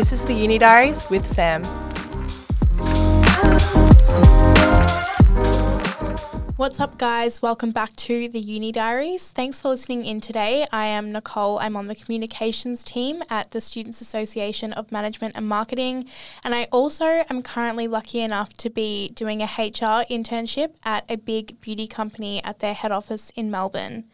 This is the Uni Diaries with SAM. What's up, guys? Welcome back to the Uni Diaries. Thanks for listening in today. I am Nicole. I'm on the communications team at the Students Association of Management and Marketing. And I also am currently lucky enough to be doing a HR internship at a big beauty company at their head office in Melbourne.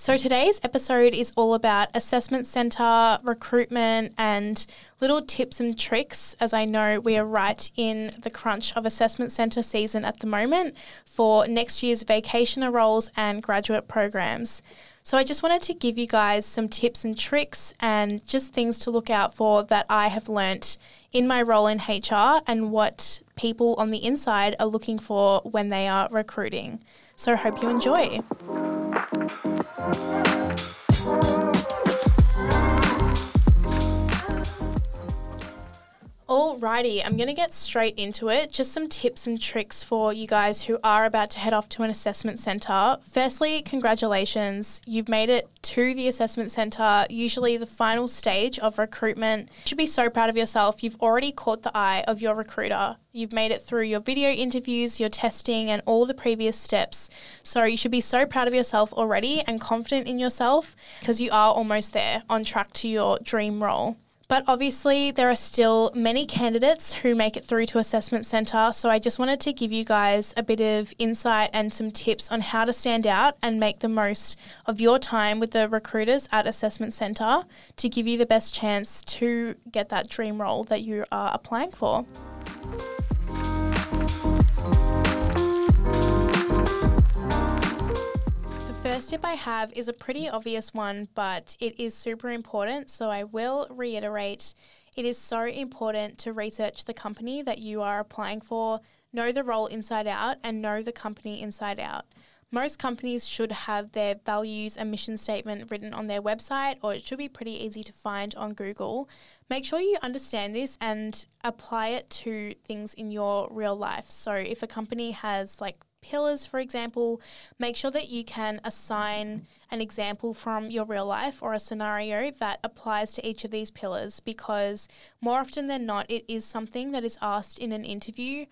So today's episode is all about assessment centre, recruitment, and little tips and tricks, as I know we are right in the crunch of assessment centre season at the moment for next year's vacationer roles and graduate programs. So I just wanted to give you guys some tips and tricks and just things to look out for that I have learnt in my role in HR and what people on the inside are looking for when they are recruiting. So I hope you enjoy. Thank you. Alrighty, I'm going to get straight into it. Just some tips and tricks for you guys who are about to head off to an assessment centre. Firstly, congratulations. You've made it to the assessment centre, usually the final stage of recruitment. You should be so proud of yourself. You've already caught the eye of your recruiter. You've made it through your video interviews, your testing, and all the previous steps. So you should be so proud of yourself already and confident in yourself because you are almost there on track to your dream role. But obviously, there are still many candidates who make it through to Assessment Centre. So I just wanted to give you guys a bit of insight and some tips on how to stand out and make the most of your time with the recruiters at Assessment Centre to give you the best chance to get that dream role that you are applying for. First tip I have is a pretty obvious one, but it is super important. So I will reiterate it is so important to research the company that you are applying for, know the role inside out, and know the company inside out. Most companies should have their values and mission statement written on their website, or it should be pretty easy to find on Google. Make sure you understand this and apply it to things in your real life. So, if a company has like pillars, for example, make sure that you can assign an example from your real life or a scenario that applies to each of these pillars because more often than not, it is something that is asked in an interview.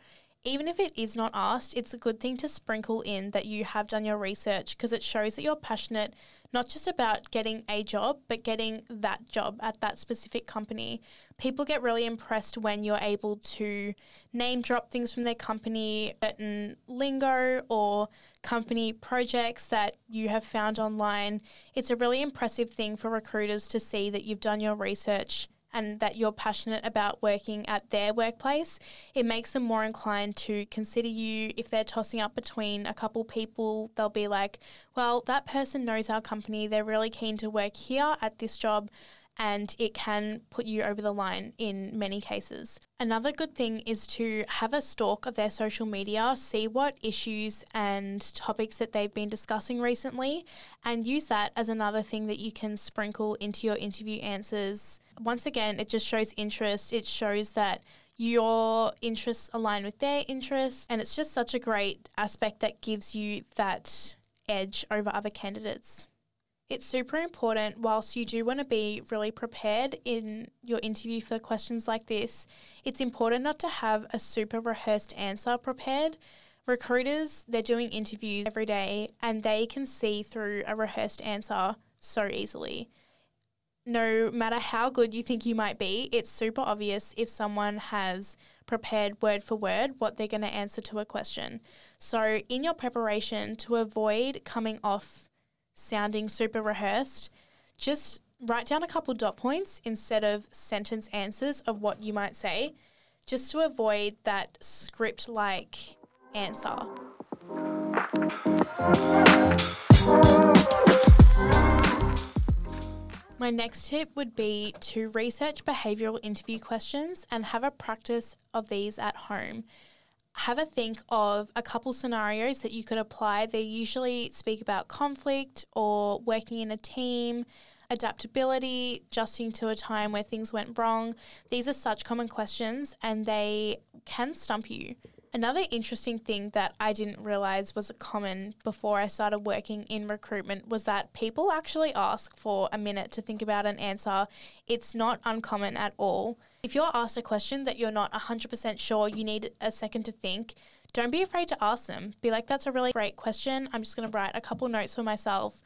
Even if it is not asked, it's a good thing to sprinkle in that you have done your research because it shows that you're passionate not just about getting a job, but getting that job at that specific company. People get really impressed when you're able to name drop things from their company, certain lingo or company projects that you have found online. It's a really impressive thing for recruiters to see that you've done your research and that you're passionate about working at their workplace, it makes them more inclined to consider you. If they're tossing up between a couple people, they'll be like, well, that person knows our company. They're really keen to work here at this job and it can put you over the line in many cases. Another good thing is to have a stalk of their social media, see what issues and topics that they've been discussing recently, and use that as another thing that you can sprinkle into your interview answers. Once again, it just shows interest, it shows that your interests align with their interests, and it's just such a great aspect that gives you that edge over other candidates. It's super important, whilst you do want to be really prepared in your interview for questions like this, it's important not to have a super rehearsed answer prepared. Recruiters, they're doing interviews every day and they can see through a rehearsed answer so easily. No matter how good you think you might be, it's super obvious if someone has prepared word for word what they're going to answer to a question. So, in your preparation, to avoid coming off sounding super rehearsed, just write down a couple dot points instead of sentence answers of what you might say, just to avoid that script like answer. My next tip would be to research behavioural interview questions and have a practice of these at home have a think of a couple scenarios that you could apply. They usually speak about conflict or working in a team, adaptability, adjusting to a time where things went wrong. These are such common questions and they can stump you. Another interesting thing that I didn't realize was common before I started working in recruitment was that people actually ask for a minute to think about an answer. It's not uncommon at all. If you're asked a question that you're not 100% sure, you need a second to think, don't be afraid to ask them. Be like, that's a really great question. I'm just going to write a couple notes for myself.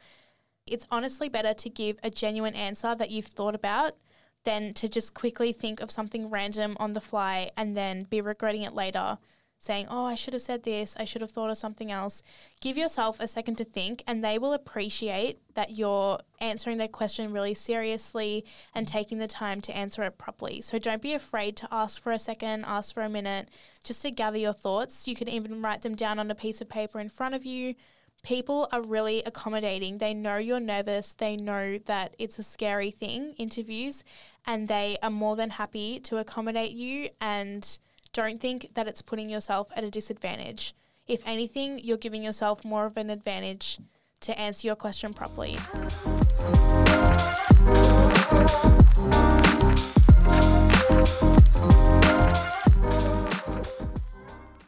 It's honestly better to give a genuine answer that you've thought about than to just quickly think of something random on the fly and then be regretting it later saying, Oh, I should have said this, I should have thought of something else. Give yourself a second to think, and they will appreciate that you're answering their question really seriously and taking the time to answer it properly. So don't be afraid to ask for a second, ask for a minute, just to gather your thoughts. You can even write them down on a piece of paper in front of you. People are really accommodating. They know you're nervous. They know that it's a scary thing, interviews, and they are more than happy to accommodate you and don't think that it's putting yourself at a disadvantage. If anything, you're giving yourself more of an advantage to answer your question properly.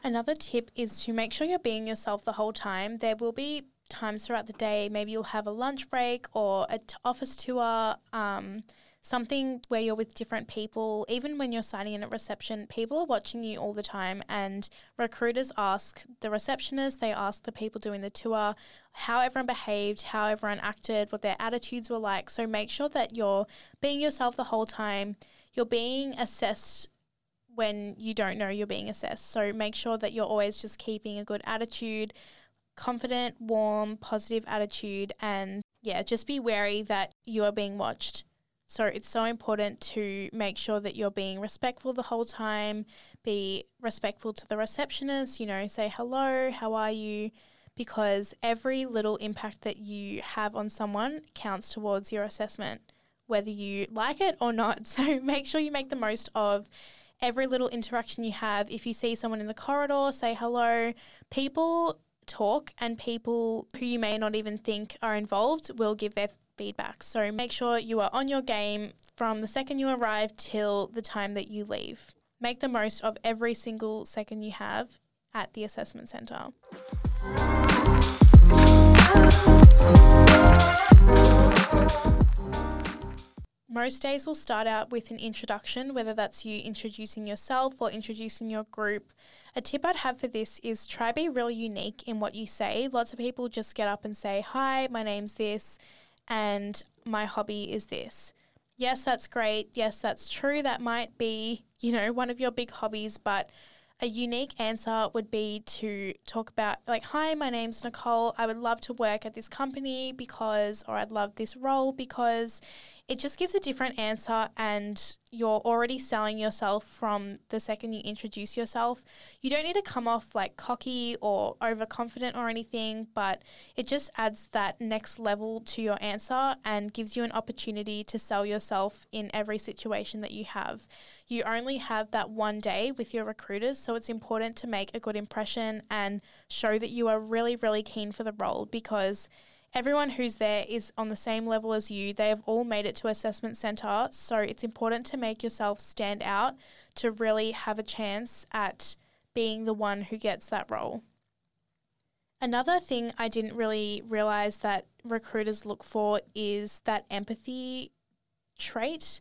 Another tip is to make sure you're being yourself the whole time. There will be times throughout the day, maybe you'll have a lunch break or an office tour. Um, something where you're with different people, even when you're signing in at reception, people are watching you all the time. And recruiters ask the receptionist, they ask the people doing the tour how everyone behaved, how everyone acted, what their attitudes were like. So make sure that you're being yourself the whole time. You're being assessed when you don't know you're being assessed. So make sure that you're always just keeping a good attitude, confident, warm, positive attitude, and yeah, just be wary that you are being watched. So it's so important to make sure that you're being respectful the whole time, be respectful to the receptionist, you know, say hello, how are you? Because every little impact that you have on someone counts towards your assessment, whether you like it or not. So make sure you make the most of every little interaction you have. If you see someone in the corridor, say hello. People talk, and people who you may not even think are involved will give their feedback. So make sure you are on your game from the second you arrive till the time that you leave. Make the most of every single second you have at the assessment centre. Most days will start out with an introduction, whether that's you introducing yourself or introducing your group. A tip I'd have for this is try be really unique in what you say. Lots of people just get up and say, Hi, my name's this and my hobby is this. Yes, that's great. Yes, that's true. That might be, you know, one of your big hobbies, but a unique answer would be to talk about, like, hi, my name's Nicole. I would love to work at this company because, or I'd love this role because it just gives a different answer and you're already selling yourself from the second you introduce yourself. You don't need to come off like cocky or overconfident or anything, but it just adds that next level to your answer and gives you an opportunity to sell yourself in every situation that you have. You only have that one day with your recruiters, so it's important to make a good impression and show that you are really, really keen for the role because everyone who's there is on the same level as you. They have all made it to assessment center, so it's important to make yourself stand out to really have a chance at being the one who gets that role. Another thing I didn't really realize that recruiters look for is that empathy trait.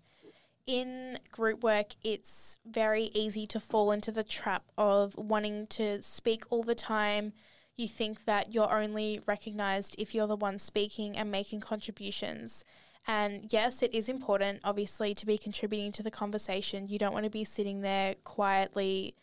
In group work, it's very easy to fall into the trap of wanting to speak all the time, you think that you're only recognized if you're the one speaking and making contributions. And yes, it is important, obviously, to be contributing to the conversation. You don't want to be sitting there quietly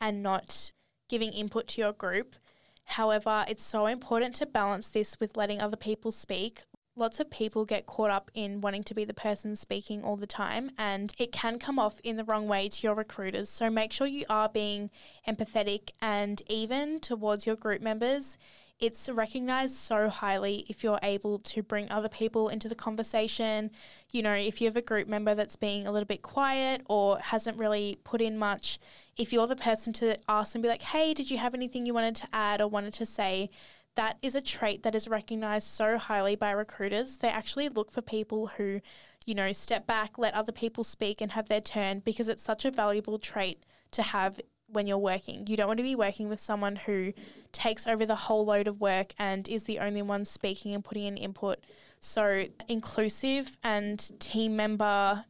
and not giving input to your group. However, it's so important to balance this with letting other people speak, lots of people get caught up in wanting to be the person speaking all the time, and it can come off in the wrong way to your recruiters. So make sure you are being empathetic and even towards your group members. It's recognized so highly if you're able to bring other people into the conversation. You know, if you have a group member that's being a little bit quiet or hasn't really put in much, if you're the person to ask and be like, hey, did you have anything you wanted to add or wanted to say? That is a trait that is recognized so highly by recruiters. They actually look for people who, you know, step back, let other people speak and have their turn because it's such a valuable trait to have when you're working. You don't want to be working with someone who takes over the whole load of work and is the only one speaking and putting in input. So, inclusive and team member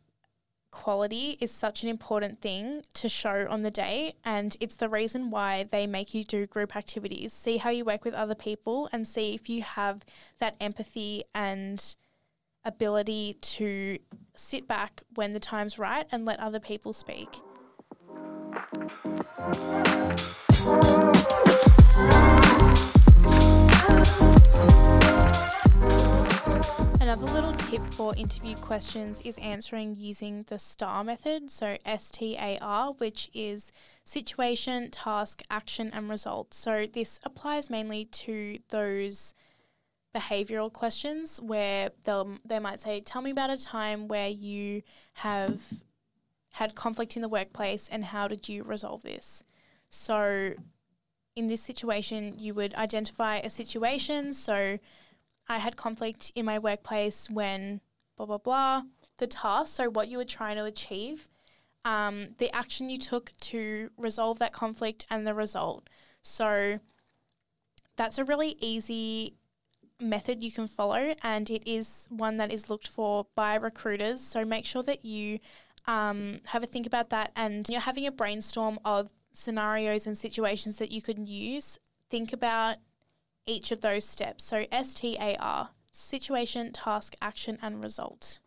quality is such an important thing to show on the day and it's the reason why they make you do group activities. See how you work with other people and see if you have that empathy and ability to sit back when the time's right and let other people speak Another little tip for interview questions is answering using the STAR method, so S T A R, which is situation, task, action, and result. So this applies mainly to those behavioral questions where they'll they might say, "Tell me about a time where you have had conflict in the workplace and how did you resolve this?" So in this situation, you would identify a situation, so I had conflict in my workplace when blah, blah, blah. The task, so what you were trying to achieve, um, the action you took to resolve that conflict, and the result. So that's a really easy method you can follow, and it is one that is looked for by recruiters. So make sure that you um, have a think about that and you're having a brainstorm of scenarios and situations that you could use. Think about each of those steps. So STAR situation, task, action, and result.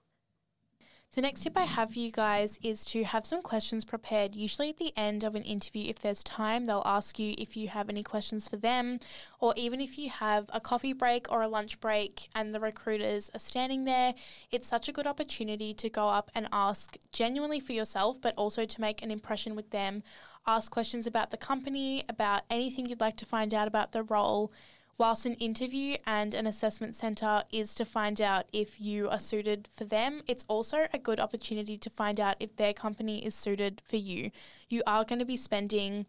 The next tip I have for you guys is to have some questions prepared. Usually at the end of an interview, if there's time, they'll ask you if you have any questions for them, or even if you have a coffee break or a lunch break and the recruiters are standing there, it's such a good opportunity to go up and ask genuinely for yourself, but also to make an impression with them. Ask questions about the company, about anything you'd like to find out about the role whilst an interview and an assessment centre is to find out if you are suited for them, it's also a good opportunity to find out if their company is suited for you. You are going to be spending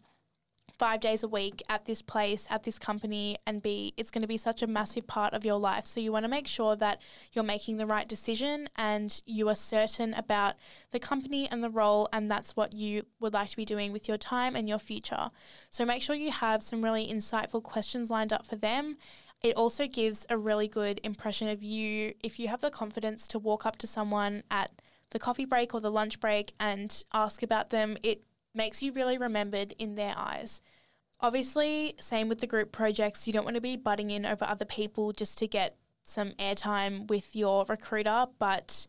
five days a week at this place, at this company, and be it's going to be such a massive part of your life. So you want to make sure that you're making the right decision and you are certain about the company and the role, and that's what you would like to be doing with your time and your future. So make sure you have some really insightful questions lined up for them. It also gives a really good impression of you if you have the confidence to walk up to someone at the coffee break or the lunch break and ask about them. It makes you really remembered in their eyes. Obviously, same with the group projects, you don't want to be butting in over other people just to get some airtime with your recruiter, but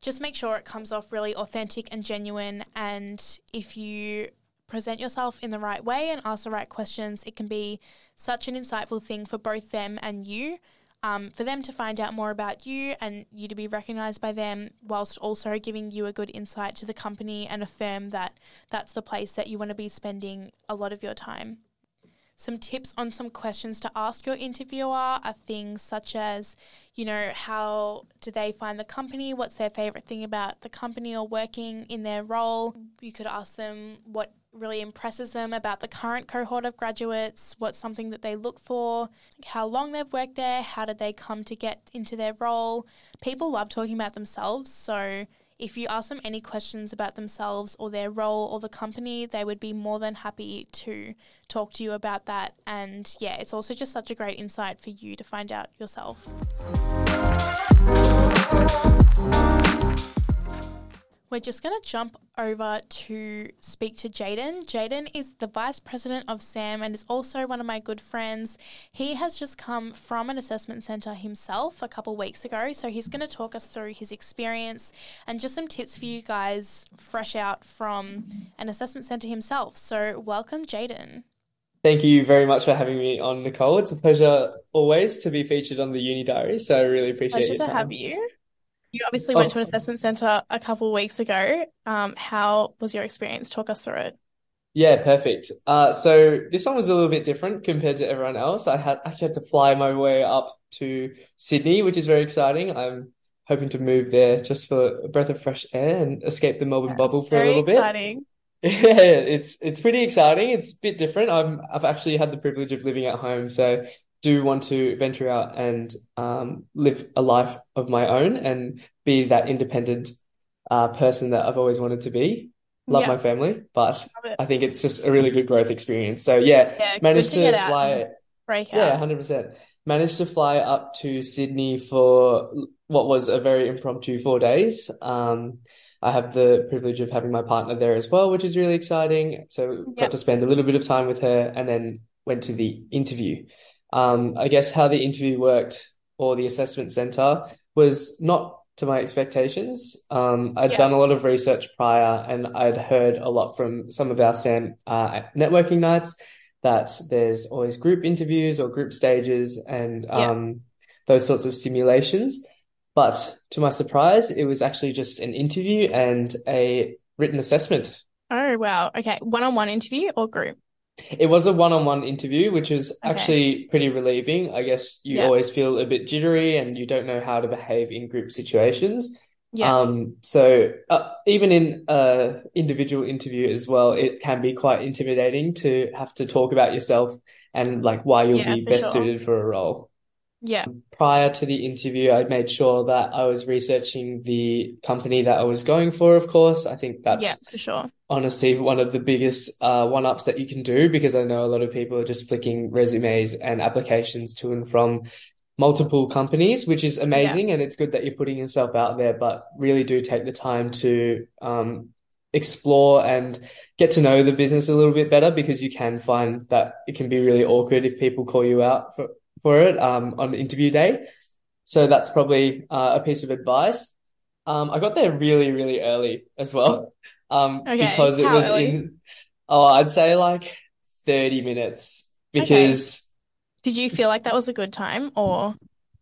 just make sure it comes off really authentic and genuine. And if you present yourself in the right way and ask the right questions, it can be such an insightful thing for both them and you um, for them to find out more about you and you to be recognized by them, whilst also giving you a good insight to the company and affirm that that's the place that you want to be spending a lot of your time. Some tips on some questions to ask your interviewer are things such as, you know, how do they find the company? What's their favorite thing about the company or working in their role? You could ask them what really impresses them about the current cohort of graduates, what's something that they look for, how long they've worked there, how did they come to get into their role. People love talking about themselves, so if you ask them any questions about themselves or their role or the company, they would be more than happy to talk to you about that. And yeah, it's also just such a great insight for you to find out yourself. We're just going to jump over to speak to Jadyn. Jadyn is the vice president of SAM and is also one of my good friends. He has just come from an assessment center himself a couple weeks ago, so he's going to talk us through his experience and just some tips for you guys fresh out from an assessment center himself. So, welcome, Jadyn. Thank you very much for having me on, Nicole. It's a pleasure always to be featured on the Uni Diary, so I really appreciate pleasure your time. to have you. You obviously went to an oh. assessment center a couple of weeks ago. Um, how was your experience? Talk us through it. Yeah, perfect. Uh, so this one was a little bit different compared to everyone else. I had actually had to fly my way up to Sydney, which is very exciting. I'm hoping to move there just for a breath of fresh air and escape the Melbourne bubble for a little exciting. bit. Yeah, it's it's pretty exciting. It's a bit different. I'm I've actually had the privilege of living at home, so do want to venture out and um, live a life of my own and be that independent uh, person that I've always wanted to be. love Yeah. my family, but I think it's just a really good growth experience. So yeah, Yeah, managed to to fly. break Yeah, out. 100%. Managed to fly up to Sydney for what was a very impromptu four days. Um, I have the privilege of having my partner there as well, which is really exciting. So got to spend a little bit of time with her and then went to the interview. Um, I guess how the interview worked or the assessment center was not to my expectations. Um, I'd Yeah. done a lot of research prior and I'd heard a lot from some of our SAM uh, networking nights that there's always group interviews or group stages and Yeah. um, those sorts of simulations. But to my surprise, it was actually just an interview and a written assessment. Oh, wow. Okay. One-on-one interview or group? It was a one-on-one interview, which was Okay. actually pretty relieving. I guess you Yeah. always feel a bit jittery and you don't know how to behave in group situations. Yeah. Um, so uh, even in a individual interview as well, it can be quite intimidating to have to talk about yourself and like why you'll Yeah, be best sure. suited for a role. Yeah. Prior to the interview, I made sure that I was researching the company that I was going for, of course. I think that's Yeah, for sure. Honestly one of the biggest uh, one-ups that you can do because I know a lot of people are just flicking resumes and applications to and from multiple companies, which is amazing. And it's good that you're putting yourself out there, but really do take the time to um, explore and get to know the business a little bit better because you can find that it can be really awkward if people call you out for, for it um, on interview day. So that's probably uh, a piece of advice. Um, I got there really, really early as well. Um, Okay, because it was early? in, oh, I'd say like 30 minutes because Did you feel like that was a good time or?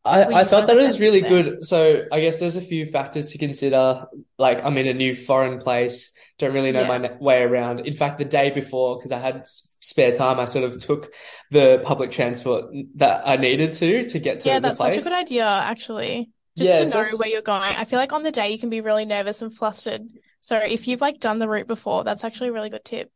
I, I felt that it was really there? good. So I guess there's a few factors to consider. Like I'm in a new foreign place, don't really know Yeah. my way around. In fact, the day before, because I had spare time, I sort of took the public transport that I needed to to get to Yeah, the that's such a good idea, actually. Just Yeah, to know where you're going. I feel like on the day you can be really nervous and flustered. So if you've like done the route before, that's actually a really good tip.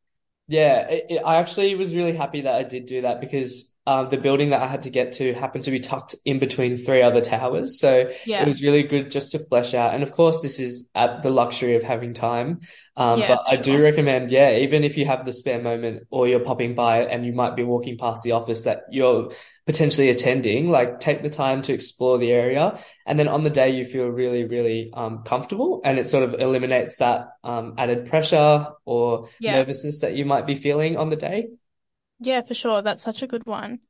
Yeah, it, it- I actually was really happy that I did do that because um, the building that I had to get to happened to be tucked in between three other towers. So Yeah. it was really good just to flesh out. And of course, this is at the luxury of having time. Um, Yeah, but I do recommend, yeah, even if you have the spare moment or you're popping by and you might be walking past the office that you're potentially attending, like take the time to explore the area. And then on the day, you feel really, really um, comfortable and it sort of eliminates that um, added pressure or Yeah. nervousness that you might be feeling on the day. Yeah, for sure. That's such a good one.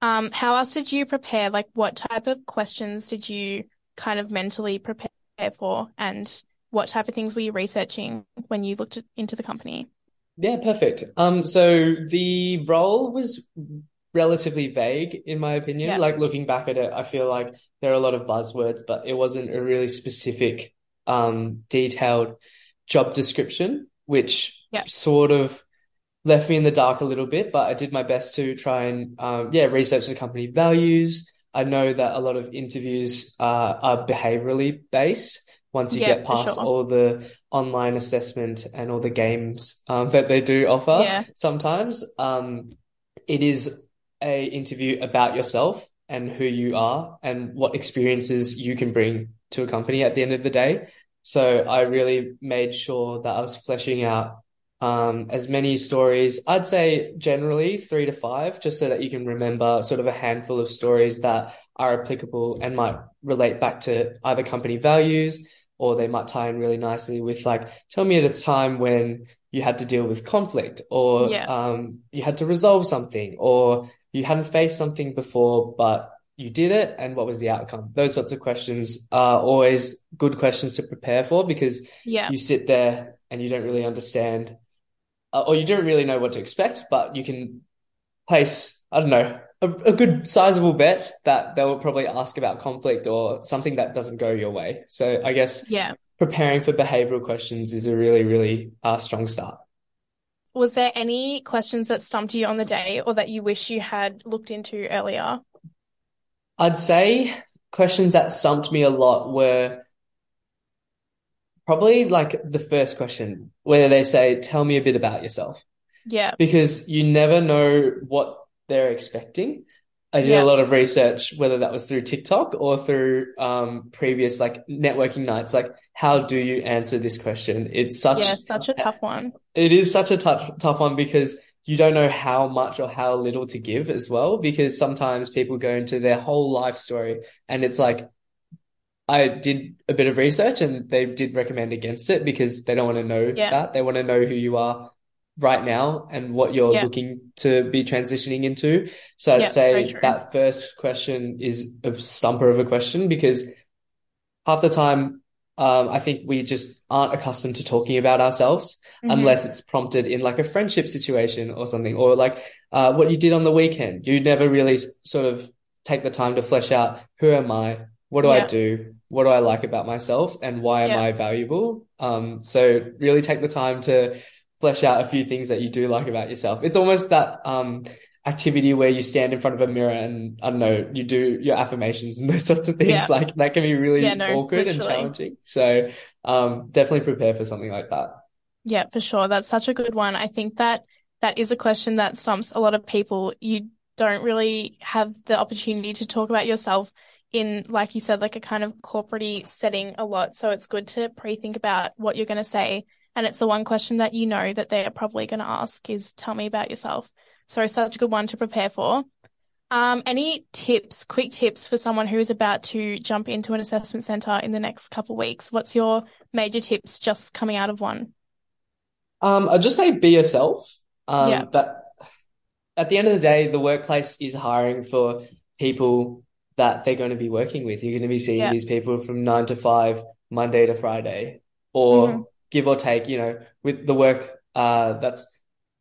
Um, how else did you prepare? Like, what type of questions did you kind of mentally prepare for? And what type of things were you researching when you looked into the company? Yeah, perfect. Um, so the role was relatively vague in my opinion. Yeah. Like looking back at it, I feel like there are a lot of buzzwords, but it wasn't a really specific, um, detailed job description, which Yeah. sort of left me in the dark a little bit, but I did my best to try and, um, yeah, research the company values. I know that a lot of interviews, uh, are behaviorally based. Once you Yeah, get past sure. all the online assessment and all the games um, that they do offer sometimes, um, it is a interview about yourself and who you are and what experiences you can bring to a company at the end of the day. So I really made sure that I was fleshing out um, as many stories. I'd say generally three to five, just so that you can remember sort of a handful of stories that are applicable and might relate back to either company values or they might tie in really nicely with like, tell me at a time when you had to deal with conflict or Yeah. um, you had to resolve something or you hadn't faced something before, but you did it and what was the outcome? Those sorts of questions are always good questions to prepare for because Yeah. you sit there and you don't really understand uh, or you don't really know what to expect, but you can place, I don't know, a, a good sizable bet that they will probably ask about conflict or something that doesn't go your way. So I guess Yeah. preparing for behavioral questions is a really, really uh, strong start. Was there any questions that stumped you on the day or that you wish you had looked into earlier? I'd say questions that stumped me a lot were probably like the first question where they say, tell me a bit about yourself. Yeah. because you never know what they're expecting. I did Yeah. a lot of research, whether that was through TikTok or through um, previous like networking nights. Like, how do you answer this question? It's such Yeah, such a tough one. it is such a tough tough one because you don't know how much or how little to give as well. Because sometimes people go into their whole life story, and it's like I did a bit of research, and they did recommend against it because they don't want to know Yeah. that. They want to know who you are right now and what you're Yeah. looking to be transitioning into. So I'd Yeah, say that first question is a stumper of a question because half the time, um, I think we just aren't accustomed to talking about ourselves Mhm. unless it's prompted in like a friendship situation or something, or like uh, what you did on the weekend. You never really sort of take the time to flesh out who am I? What do I do? What do I like about myself? And why am I valuable? Um, so really take the time to flesh out a few things that you do like about yourself. It's almost that um, activity where you stand in front of a mirror and I don't know, you do your affirmations and those sorts of things. Yeah. Like that can be really Yeah, no, awkward and challenging. So um, definitely prepare for something like that. Yeah, for sure. That's such a good one. I think that that is a question that stumps a lot of people. You don't really have the opportunity to talk about yourself in, like you said, like a kind of corporate setting a lot. So it's good to pre-think about what you're going to say. And it's the one question that you know that they are probably going to ask is tell me about yourself. So such a good one to prepare for. Um, any tips, quick tips for someone who is about to jump into an assessment center in the next couple of weeks? What's your major tips just coming out of one? Um, I'd just say be yourself. Um, Yeah. that at the end of the day, the workplace is hiring for people that they're going to be working with. You're going to be seeing Yeah. these people from nine to five, Monday to Friday, or Mhm. Give or take, you know, with the work, uh, that's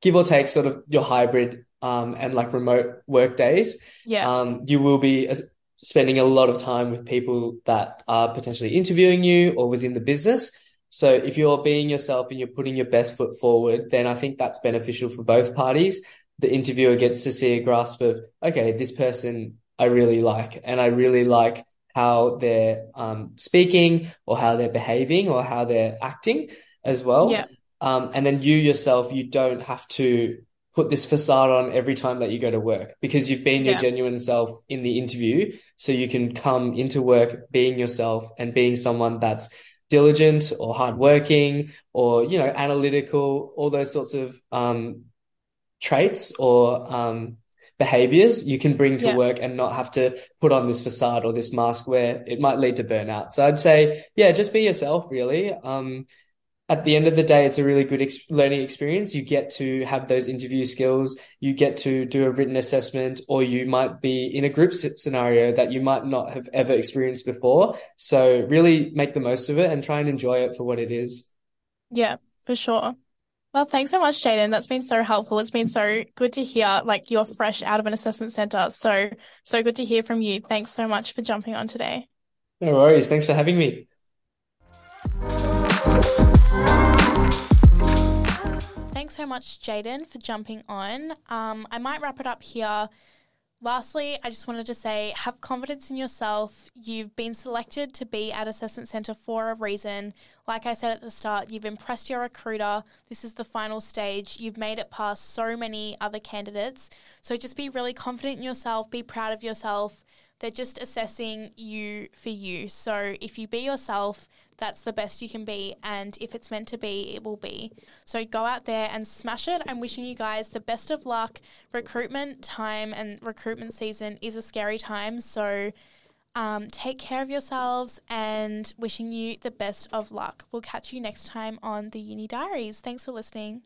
give or take sort of your hybrid, um, and like remote work days. Yeah. Um, you will be uh, spending a lot of time with people that are potentially interviewing you or within the business. So if you're being yourself and you're putting your best foot forward, then I think that's beneficial for both parties. The interviewer gets to see a grasp of, okay, this person I really like, and I really like how they're um, speaking or how they're behaving or how they're acting as well. Yeah. Um, and then you yourself, you don't have to put this facade on every time that you go to work because you've been your genuine self in the interview. So you can come into work being yourself and being someone that's diligent or hardworking or, you know, analytical, all those sorts of um, traits or um, behaviors you can bring to Yeah. work and not have to put on this facade or this mask where it might lead to burnout. So I'd say, yeah, just be yourself, really. Um, at the end of the day, it's a really good ex learning experience. You get to have those interview skills. You get to do a written assessment, or you might be in a group scenario that you might not have ever experienced before. So really make the most of it and try and enjoy it for what it is. Yeah, for sure. Well, thanks so much, Jadyn. That's been so helpful. It's been so good to hear, like you're fresh out of an assessment center. So, so good to hear from you. Thanks so much for jumping on today. No worries. Thanks for having me. Thanks so much, Jadyn, for jumping on. Um, I might wrap it up here. Lastly, I just wanted to say have confidence in yourself. You've been selected to be at Assessment Centre for a reason. Like I said at the start, you've impressed your recruiter. This is the final stage. You've made it past so many other candidates. So just be really confident in yourself, be proud of yourself. They're just assessing you for you. So if you be yourself, that's the best you can be. And if it's meant to be, it will be. So go out there and smash it. I'm wishing you guys the best of luck. Recruitment time and recruitment season is a scary time. So um, take care of yourselves and wishing you the best of luck. We'll catch you next time on the Uni Diaries. Thanks for listening.